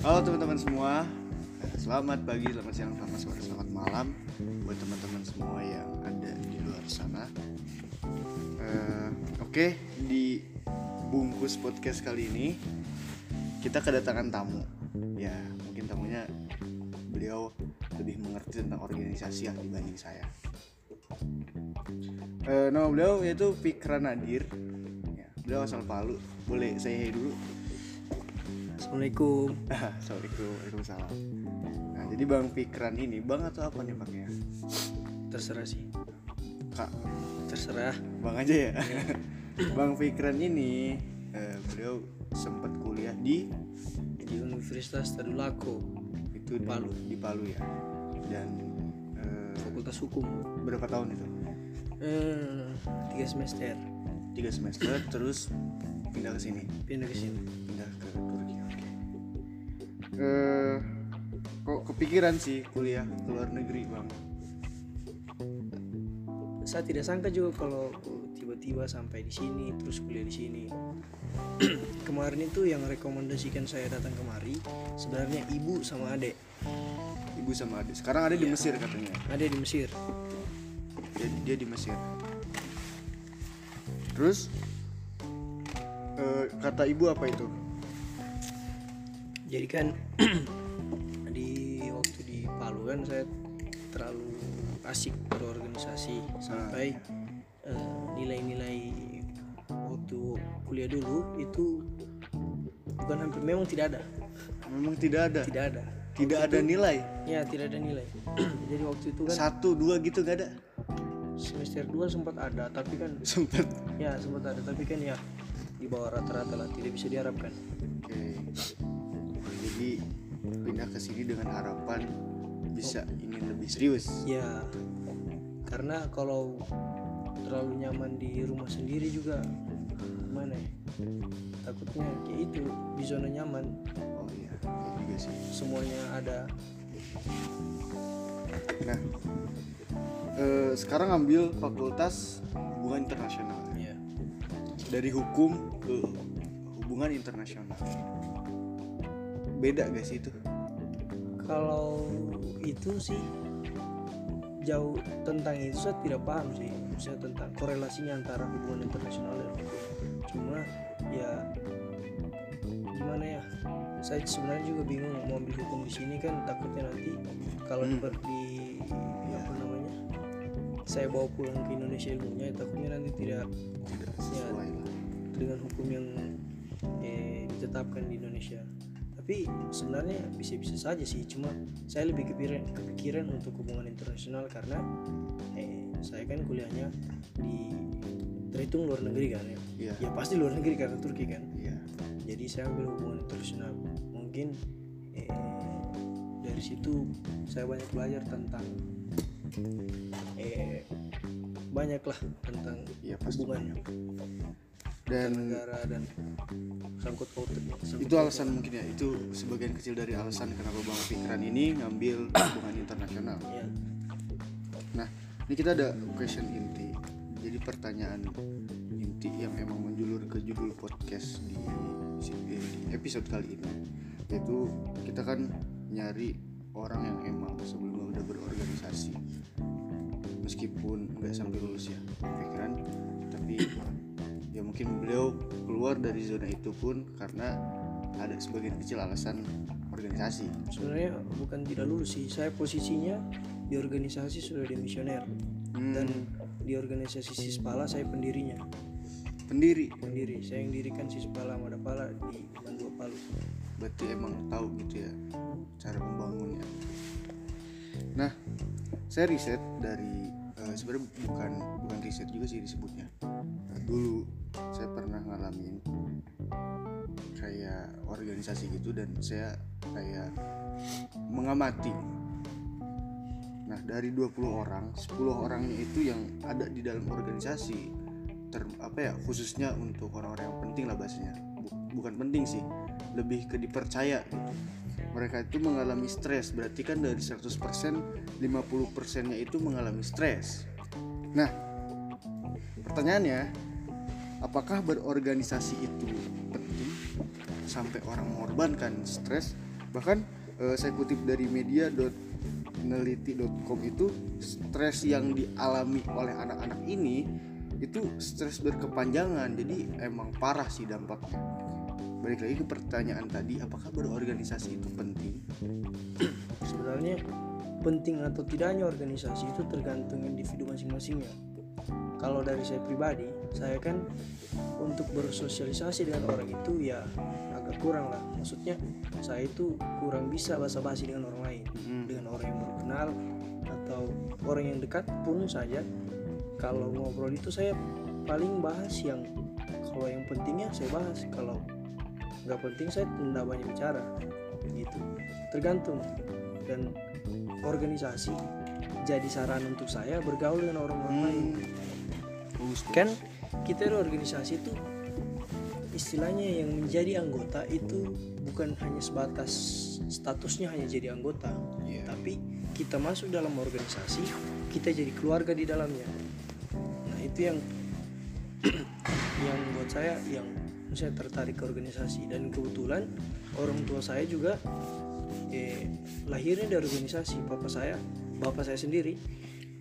Halo teman-teman semua. Selamat pagi, selamat siang, selamat sore, selamat malam Buat teman-teman semua yang ada di luar sana. Eh, Oke, di bungkus podcast kali ini Kita kedatangan tamu. Ya, mungkin tamunya beliau lebih mengerti tentang organisasi yang dibanding saya. Eh, Nama beliau yaitu Fikra Nadir. Ya, Beliau asal Palu. Boleh saya dulu Assalamualaikum. Assalamualaikum Waalaikumsalam Nah jadi Bang Fikran ini Bang atau apa nih Bang ya? Terserah sih. Kak Terserah. Bang aja ya Bang Fikran ini eh, Beliau sempat kuliah di Di Universitas Tadulako, itu di Palu. di Palu ya Dan eh, Fakultas Hukum. berapa tahun itu? Eh, tiga semester. Tiga semester terus pindah ke sini Pindah ke sini. Pindah ke Eh, Kok kepikiran sih kuliah ke luar negeri Bang? Saya tidak sangka juga kalau tiba-tiba sampai di sini terus kuliah di sini. Kemarin itu yang rekomendasikan saya datang kemari sebenarnya ibu sama adek. Ibu sama adik Sekarang ada di Iya. Mesir katanya Ada di Mesir. dia, dia di Mesir terus eh, kata ibu apa itu Jadi kan di waktu di Palu kan saya terlalu asik berorganisasi. Sampai eh, nilai-nilai waktu kuliah dulu itu bukan hampir memang tidak ada. Memang tidak ada? Tidak ada. Tidak ada nilai? Ya tidak ada nilai. Jadi waktu itu kan satu dua gitu gak ada? Semester 2 sempat ada tapi kan sempet ya sempat ada tapi kan ya di bawah rata-rata lah tidak bisa diharapkan. Oke jadi pindah ke sini dengan harapan bisa ingin lebih serius Ya, karena kalau terlalu nyaman di rumah sendiri juga gimana ya? Takutnya kayak itu di zona nyaman oh iya iya juga sih semuanya ada. nah eh, sekarang ambil fakultas hubungan internasional Ya. dari hukum ke hubungan internasional beda gak sih itu Kalau itu sih jauh tentang itu saya tidak paham sih. Saya tentang korelasinya antara hubungan internasional dan hukum. Cuma ya gimana ya? Saya sebenarnya juga bingung mau ambil hukum di sini kan takutnya nanti kalau Hmm. di apa namanya saya bawa pulang ke Indonesia ilmunya takutnya nanti tidak tidak Ya. sesuai lah dengan hukum yang eh, ditetapkan di Indonesia. Tapi sebenarnya bisa-bisa saja sih, cuma saya lebih kepikiran, kepikiran untuk hubungan internasional karena eh, saya kan kuliahnya di terhitung luar negeri kan ya. Iya. Ya pasti luar negeri karena Turki kan. iya Jadi saya ambil hubungan internasional. Mungkin eh, dari situ saya banyak belajar tentang eh, banyaklah tentang pasti hubungan dan negara dan sangkut pautnya itu alasan mungkin ya itu sebagian kecil dari alasan kenapa bang Fikran ini ngambil hubungan internasional. Ya nah ini kita ada question inti. Jadi pertanyaan inti yang memang menjulur ke judul podcast di, di episode kali ini yaitu kita kan nyari orang yang emang sebelumnya udah berorganisasi. Meskipun nggak sampai lulus ya pikiran tapi ya mungkin beliau keluar dari zona itu pun karena ada sebagian kecil alasan organisasi. Sebenarnya bukan tidak lulus sih. Saya posisinya di organisasi sudah di misioner Hmm, dan di organisasi Sispala saya pendirinya. Pendiri? Pendiri. Saya yang dirikan Sispala Madapala di Bandua Palu. Berarti emang tahu gitu ya cara membangunnya. Nah saya riset dari eh, sebenarnya bukan bukan riset juga sih disebutnya. Nah, dulu saya pernah ngalamin kayak organisasi gitu dan saya kayak mengamati. Nah dari 20 orang 10 orangnya itu yang ada di dalam organisasi ter apa ya khususnya untuk orang-orang yang penting lah bahasanya. Bu- bukan penting sih lebih ke dipercaya gitu. Mereka itu mengalami stres berarti kan dari 100% 50% nya itu mengalami stres. Nah pertanyaannya apakah berorganisasi itu penting sampai orang mengorbankan stres. Bahkan eh, saya kutip dari media.neliti.com itu stres yang dialami oleh anak-anak ini itu stres berkepanjangan. Jadi emang parah sih dampaknya. Balik lagi ke pertanyaan tadi apakah berorganisasi itu penting? Sebenarnya penting atau tidaknya organisasi itu tergantung individu masing-masingnya kalau dari saya pribadi saya kan untuk bersosialisasi dengan orang itu ya agak kurang lah. Maksudnya saya itu kurang bisa basa-basi dengan orang lain. Hmm. dengan orang yang baru kenal atau orang yang dekat pun saja. Kalau ngobrol itu saya paling bahas yang kalau yang pentingnya saya bahas. Kalau nggak penting saya tidak banyak bicara. Gitu. Tergantung. Dan organisasi jadi saran untuk saya bergaul dengan orang-orang lain. Hmm. Bagus. kan kita di organisasi itu istilahnya yang menjadi anggota itu bukan hanya sebatas statusnya hanya jadi anggota. Iya. tapi kita masuk dalam organisasi kita jadi keluarga di dalamnya. Nah itu yang yang buat saya yang saya tertarik ke organisasi. Dan kebetulan orang tua saya juga eh, lahirnya dari organisasi. Bapak saya bapak saya sendiri.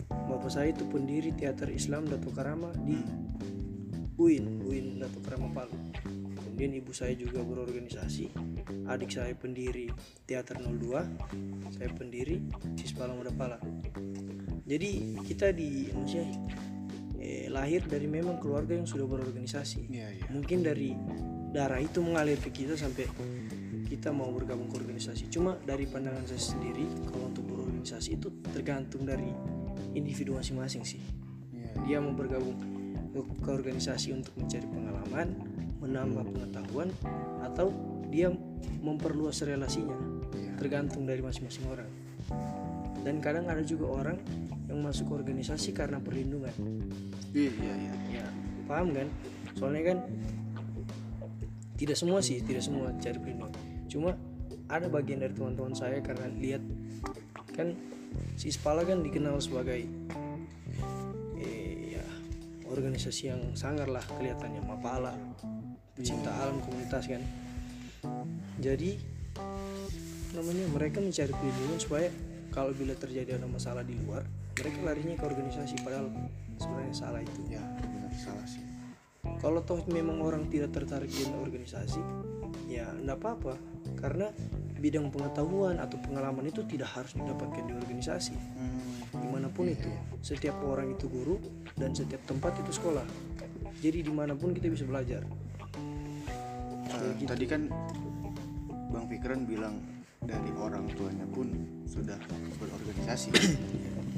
Bapak saya itu pendiri teater Islam Dato Karama di UIN UIN Dato Karama Palu kemudian ibu saya juga berorganisasi adik saya pendiri teater 02 saya pendiri Sispalang Muda Pala jadi kita di Indonesia eh, lahir dari memang keluarga yang sudah berorganisasi. Iya, iya. mungkin dari darah itu mengalir ke kita sampai kita mau bergabung ke organisasi. Cuma dari pandangan saya sendiri kalau untuk berorganisasi itu tergantung dari individu masing-masing sih. Iya. dia mau bergabung ke, organisasi untuk mencari pengalaman menambah pengetahuan atau dia memperluas relasinya. Iya. tergantung dari masing-masing orang. Dan kadang ada juga orang yang masuk ke organisasi karena perlindungan. Iya, iya, iya. ya paham kan? Soalnya kan tidak semua sih tidak semua cari perlindungan. Cuma ada bagian dari teman-teman saya karena lihat kan si Spala kan dikenal sebagai organisasi yang sangar lah kelihatannya mapala pecinta alam komunitas kan jadi namanya mereka mencari perlindungan supaya kalau bila terjadi ada masalah di luar mereka larinya ke organisasi padahal sebenarnya salah itu Ya, benar salah sih. kalau toh memang orang tidak tertarik dengan organisasi ya enggak apa-apa karena bidang pengetahuan atau pengalaman itu tidak harus didapatkan di organisasi. Di mana pun itu setiap orang itu guru dan setiap tempat itu sekolah jadi di mana pun kita bisa belajar Eh, gitu. Tadi kan Bang Fikran bilang dari orang tuanya pun sudah berorganisasi.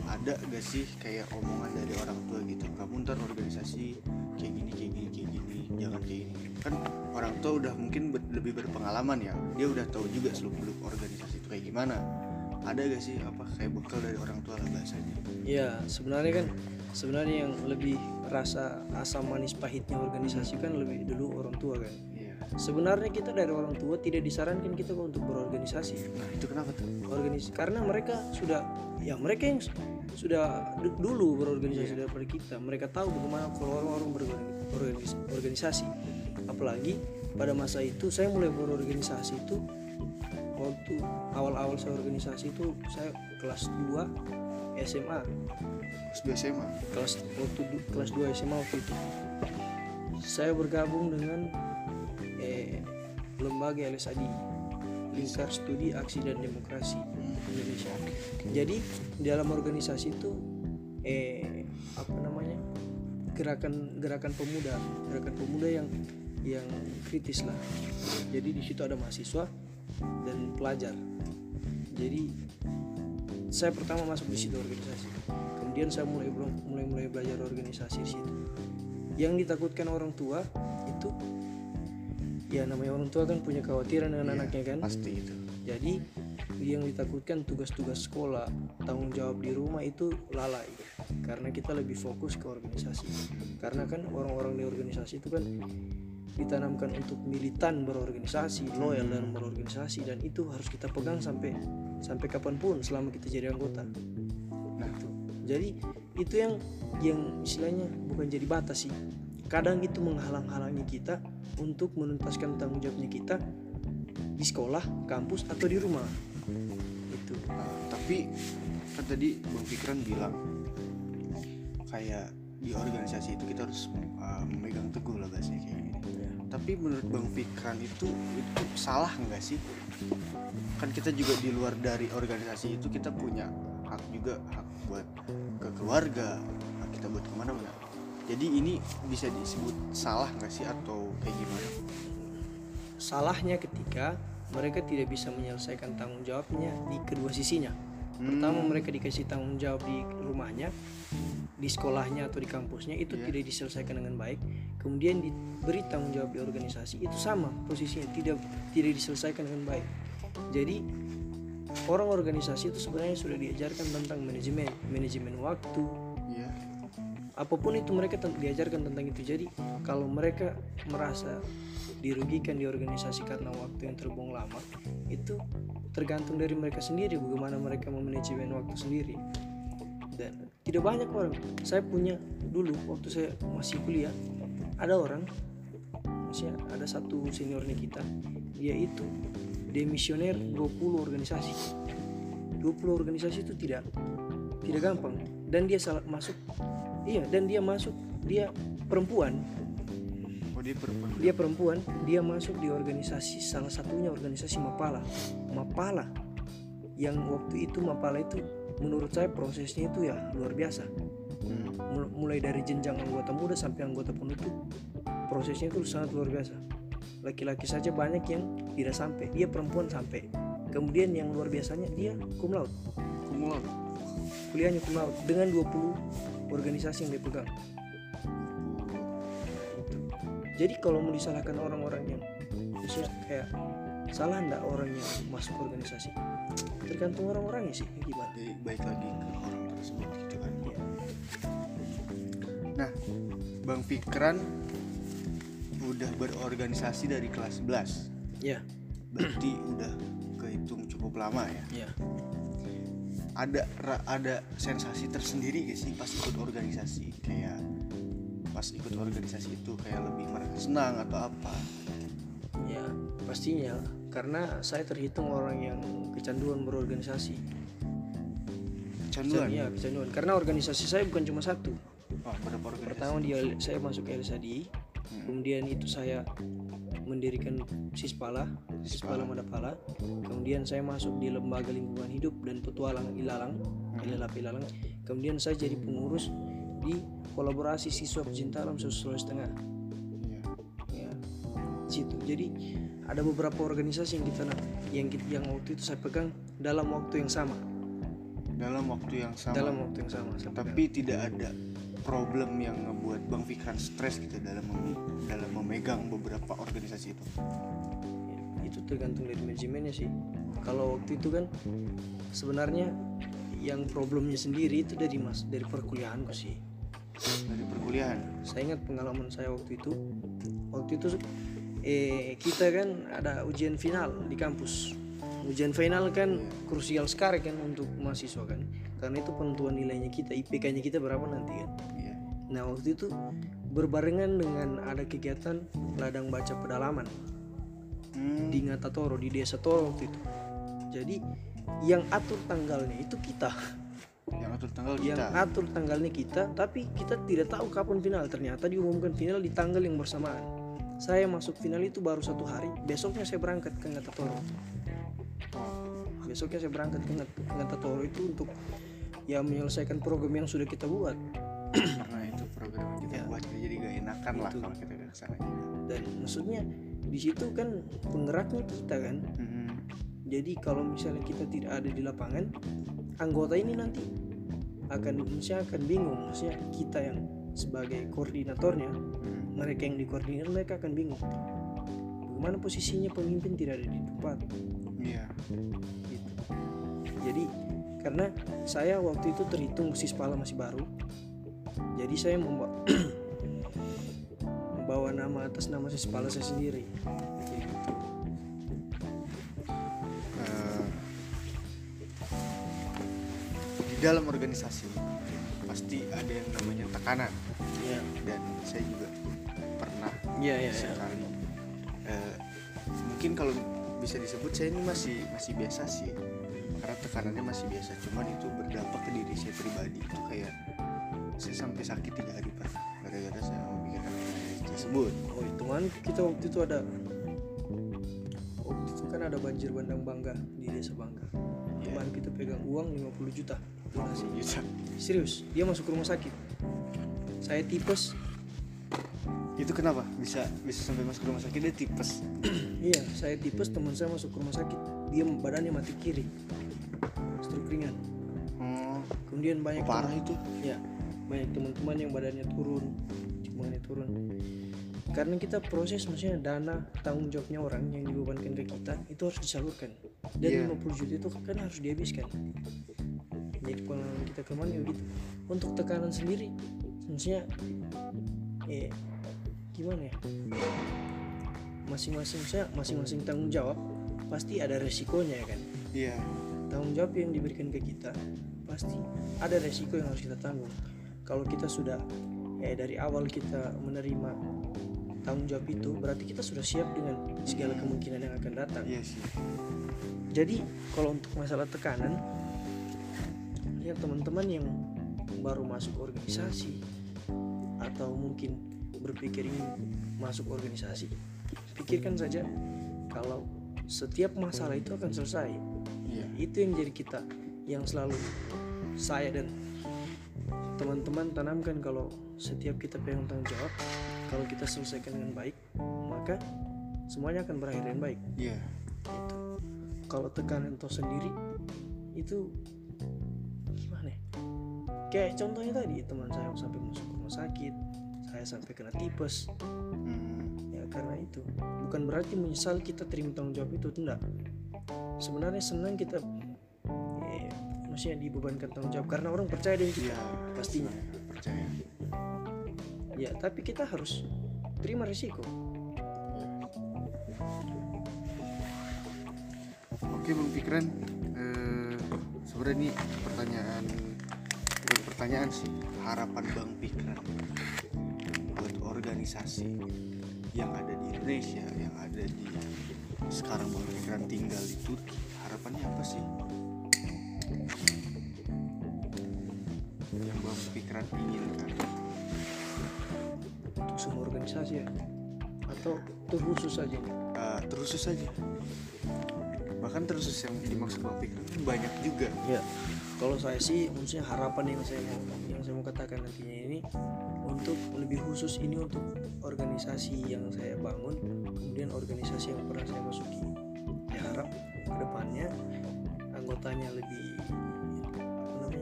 Ada gak sih kayak omongan dari orang tua gitu? Kamu ntar organisasi kayak gini, kayak gini, kayak gini, jangan kayak gini. Kan orang tua udah mungkin ber- lebih berpengalaman ya. Dia udah tahu juga seluk beluk organisasi itu kayak gimana. Ada gak sih apa kayak bekal dari orang tua lah bahasanya? ya sebenarnya kan sebenarnya yang lebih rasa asam manis pahitnya organisasi kan lebih dulu orang tua kan Iya. sebenarnya kita dari orang tua tidak disarankan kita untuk berorganisasi Nah itu kenapa tuh? organisasi karena mereka sudah ya mereka yang sudah du- dulu berorganisasi daripada kita mereka tahu bagaimana kalau orang-orang berorganisasi apalagi pada masa itu saya mulai berorganisasi itu waktu awal-awal saya organisasi itu saya kelas 2 SMA Terus dua SMA. kelas waktu kelas 2 SMA waktu itu saya bergabung dengan eh, lembaga LSAD Lingkar Studi Aksi dan Demokrasi Indonesia. Jadi di dalam organisasi itu eh apa namanya gerakan gerakan pemuda gerakan pemuda yang yang kritis lah. Jadi di situ ada mahasiswa dan pelajar. Jadi saya pertama masuk di situ organisasi. Kemudian saya mulai mulai mulai belajar organisasi di situ. Yang ditakutkan orang tua itu ya namanya orang tua kan punya kekhawatiran dengan anaknya kan. Pasti itu. Jadi yang ditakutkan tugas-tugas sekolah, tanggung jawab di rumah itu lalai karena kita lebih fokus ke organisasi. Karena kan orang-orang di organisasi itu kan ditanamkan untuk militan berorganisasi, loyal dalam berorganisasi dan itu harus kita pegang sampai sampai kapan pun selama kita jadi anggota. Nah Itu. Jadi itu yang yang istilahnya bukan jadi batas sih. Kadang itu menghalang-halangi kita untuk menuntaskan tanggung jawabnya kita di sekolah kampus atau di rumah itu Uh, tapi kan tadi Bang Fikran bilang kayak di organisasi itu kita harus uh, memegang teguh lah bahasanya kayak gini. Tapi menurut Bang Fikran itu itu salah nggak sih? Kan kita juga di luar dari organisasi itu kita punya hak juga hak buat ke keluarga, hak kita buat ke mana-mana. Jadi ini bisa disebut salah nggak sih atau kayak gimana? salahnya ketika mereka tidak bisa menyelesaikan tanggung jawabnya di kedua sisinya pertama mereka dikasih tanggung jawab di rumahnya di sekolahnya atau di kampusnya itu Iya. tidak diselesaikan dengan baik. Kemudian diberi tanggung jawab di organisasi itu sama posisinya tidak tidak diselesaikan dengan baik. Jadi orang organisasi itu sebenarnya sudah diajarkan tentang manajemen manajemen waktu. Iya. apa pun itu mereka diajarkan tentang itu. Jadi kalau mereka merasa dirugikan di organisasi karena waktu yang terbuang lama itu tergantung dari mereka sendiri bagaimana mereka memanajemen waktu sendiri. Dan tidak banyak orang. Saya punya dulu waktu saya masih kuliah ada orang maksudnya ada satu seniornya kita dia itu demisioner 20 organisasi. 20 organisasi itu tidak tidak gampang. Dan dia salah masuk iya dan dia masuk dia perempuan Oh dia perempuan. dia perempuan dia masuk di organisasi salah satunya organisasi Mapala Mapala yang waktu itu Mapala itu menurut saya prosesnya itu ya luar biasa Hmm. Mul- mulai dari jenjang anggota muda sampai anggota penutup prosesnya itu sangat luar biasa laki-laki saja banyak yang tidak sampai dia perempuan sampai kemudian yang luar biasanya dia cum laude Kumulot. kuliahnya cum laude dengan 20 organisasi yang dia pegang jadi kalau mau disalahkan orang-orang yang misalnya kayak salah ndak orang yang masuk organisasi tergantung orang-orangnya sih gimana Jadi baik lagi ke orang tersebut gitu kan. Iya. Nah, Bang Fikran udah berorganisasi dari kelas 11. ya Berarti udah kehitung cukup lama ya. ya Ada ra- ada sensasi tersendiri gak sih pas ikut organisasi kayak pas ikut organisasi itu kayak lebih merasa senang atau apa? ya pastinya. Karena saya terhitung orang yang kecanduan berorganisasi. Canduan. Iya kecanduan. Karena organisasi saya bukan cuma satu. Oh, berapa organisasi? pertama dia saya masuk ke LSADI kemudian itu saya mendirikan Sispala Sispala. Madapala. Kemudian saya masuk di lembaga lingkungan hidup dan petualang Ilalang LLAP Ilalang. Kemudian saya jadi pengurus di kolaborasi siswa pecinta alam Sulawesi Tengah Iya. ya situ jadi ada beberapa organisasi yang kita yang kita- yang waktu itu saya pegang dalam waktu yang sama Dalam waktu yang sama. dalam waktu yang sama pegang. tapi tidak ada problem yang ngebuat Bang Fikran stres gitu dalam mem- dalam memegang beberapa organisasi itu. Ya, itu tergantung dari manajemennya sih kalau waktu itu kan sebenarnya yang problemnya sendiri itu dari mas dari perkuliahanku sih Dari perkuliahan. saya ingat pengalaman saya waktu itu. Waktu itu eh kita kan ada ujian final di kampus. Ujian final kan krusial sekali kan untuk mahasiswa kan. Karena itu penentuan nilainya kita IPK-nya kita berapa nanti kan. Iya. nah waktu itu berbarengan dengan ada kegiatan ladang baca pedalaman. Hmm, di Ngatatoro di desa Toro waktu itu. Jadi yang atur tanggalnya itu kita yang atur tanggal yang kita. atur tanggalnya kita tapi kita tidak tahu kapan final ternyata diumumkan final di tanggal yang bersamaan saya masuk final itu baru satu hari besoknya saya berangkat ke Ngatatoro besoknya saya berangkat ke Ngat- Ngatatoro itu untuk ya menyelesaikan program yang sudah kita buat Karena itu program yang kita Ya. buat jadi gak enakan lah Itu. kalau kita ke sana juga. dan maksudnya di situ kan penggeraknya kita kan Hmm, Jadi kalau misalnya kita tidak ada di lapangan, anggota ini nanti akan maksudnya akan bingung, maksudnya kita yang sebagai koordinatornya, hmm. mereka yang dikoordinir mereka akan bingung. Bagaimana posisinya pemimpin tidak ada di tempat Iya. gitu. Jadi karena saya waktu itu terhitung Sispala masih baru. Jadi saya membawa membawa nama atas nama Sispala saya sendiri. Dalam organisasi pasti ada yang namanya tekanan. Ya, dan saya juga pernah ya, ya, ya. sekali. Eh, mungkin kalau bisa disebut saya ini masih masih biasa sih. Karena tekanannya masih biasa. Cuman itu berdampak ke diri saya pribadi. Itu kayak saya sampai sakit tiga hari pernah gara-gara saya memikirkan hal tersebut. Oh itu kan kita waktu itu ada waktu itu kan ada banjir bandang bangga di desa bangga. Iya. kemarin kita pegang uang 50 juta donasi Juta. serius dia masuk ke rumah sakit. Saya tipes. Itu kenapa? Bisa bisa sampai masuk rumah sakit dia tipes. Iya saya tipes teman saya masuk ke rumah sakit. Dia badannya mati kiri. Stroke ringan. Oh kemudian banyak parah itu. Ya banyak teman-teman yang badannya turun. Cimbangannya turun. Karena kita proses maksudnya dana tanggung jawabnya orang yang dibebankan ke kita itu harus disalurkan. Dan Iya. 50 juta itu kan harus dihabiskan jadi pengalaman kita kemarin ya gitu. Untuk tekanan sendiri maksudnya eh gimana ya? Masing-masing saya masing-masing tanggung jawab pasti ada resikonya ya kan? Iya. Tanggung jawab yang diberikan ke kita pasti ada resiko yang harus kita tanggung. Kalau kita sudah eh dari awal kita menerima tanggung jawab itu berarti kita sudah siap dengan segala kemungkinan yang akan datang. Iya sih. Jadi kalau untuk masalah tekanan ya teman-teman yang baru masuk organisasi atau mungkin berpikir ingin masuk organisasi pikirkan saja kalau setiap masalah itu akan selesai. Iya. Itu yang jadi kita yang selalu saya dan teman-teman tanamkan kalau setiap kita pegang tanggung jawab kalau kita selesaikan dengan baik maka semuanya akan berakhir dengan baik. Iya. Itu. Kalau tekanan toh sendiri itu? Kayak contohnya tadi teman saya sampai masuk rumah sakit saya sampai kena tipes. Hmm, ya karena itu. Bukan berarti menyesal kita terima tanggung jawab itu tidak sebenarnya senang kita eh, maksudnya dibebankan tanggung jawab karena orang percaya dengan kita iya pastinya. percaya. Ya tapi kita harus terima risiko. Oke Bang Fikran, eh, sebenarnya ini pertanyaan pertanyaan sih, harapan Bang Fikran buat organisasi yang ada di Indonesia, yang ada di sekarang Bang Fikran tinggal di Turki, harapannya apa sih? Yang Bang Fikran inginkan? untuk semua organisasi ya atau terkhusus saja nih? Eh, terusus saja. Bahkan terusus yang dimaksud Bang Fikran kan banyak juga. ya kalau saya sih maksudnya harapan yang saya mau yang saya mau katakan nantinya ini untuk lebih khusus ini untuk organisasi yang saya bangun kemudian organisasi yang pernah saya masuki. Saya harap ke depannya anggotanya lebih apa namanya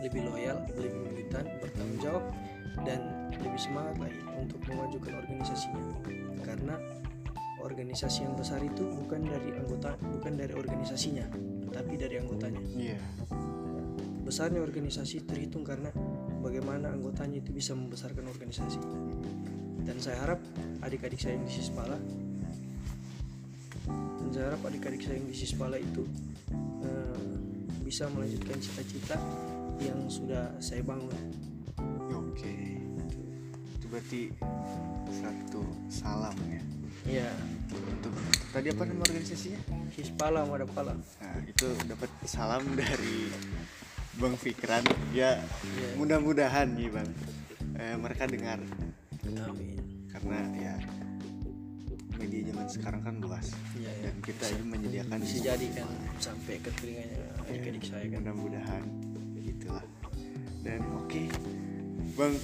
lebih loyal lebih militan bertanggung jawab dan lebih semangat lagi untuk memajukan organisasinya. Karena organisasi yang besar itu bukan dari anggota bukan dari organisasinya tapi dari anggotanya Iya. besarnya organisasi terhitung karena bagaimana anggotanya itu bisa membesarkan organisasi dan saya harap adik-adik saya yang di Sispala dan saya harap adik-adik saya yang di Sispala itu eh, bisa melanjutkan cita-cita yang sudah saya bangun Oke. Itu berarti satu salam ya. Ya Untuk tadi apa nama organisasinya? Sispala Madapala Nah, itu dapat salam dari Bang Fikran. Ya, Iya. mudah-mudahan nih Bang. eh, mereka dengar amin karena ya media zaman sekarang kan luas ya, ya. dan kita ini menyediakan bisa jadi kan sampai ke telinganya adik-adik saya kan mudah-mudahan gitulah dan oke bang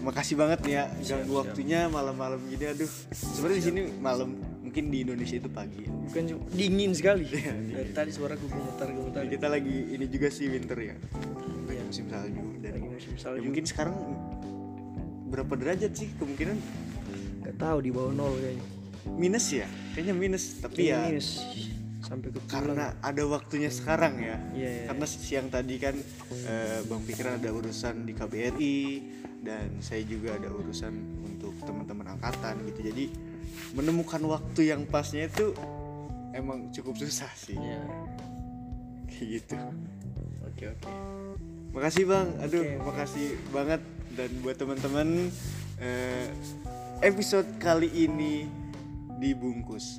makasih banget nih ya ganggu siap. waktunya malam-malam gini. Aduh sebenarnya di sini malam mungkin di Indonesia itu pagi bukan cuma dingin sekali. Dari tadi suara gue gemetar gemetar. Jadi kita lagi ini juga sih winter ya. Lagi Iya. musim salju. Dan lagi musim ya salju. mungkin sekarang berapa derajat sih kemungkinan? Gak tahu di bawah nol kayaknya. minus ya? Kayaknya minus tapi ya minus sampai ke karena ada waktunya sekarang ya Iya, iya. karena siang tadi kan eh, Bang Pikiran ada urusan di KBRI dan saya juga ada urusan untuk teman-teman angkatan gitu jadi menemukan waktu yang pasnya itu emang cukup susah sih Iya. kayak gitu Oke oke. makasih Bang aduh oke. makasih banget dan buat teman-teman eh, episode kali ini dibungkus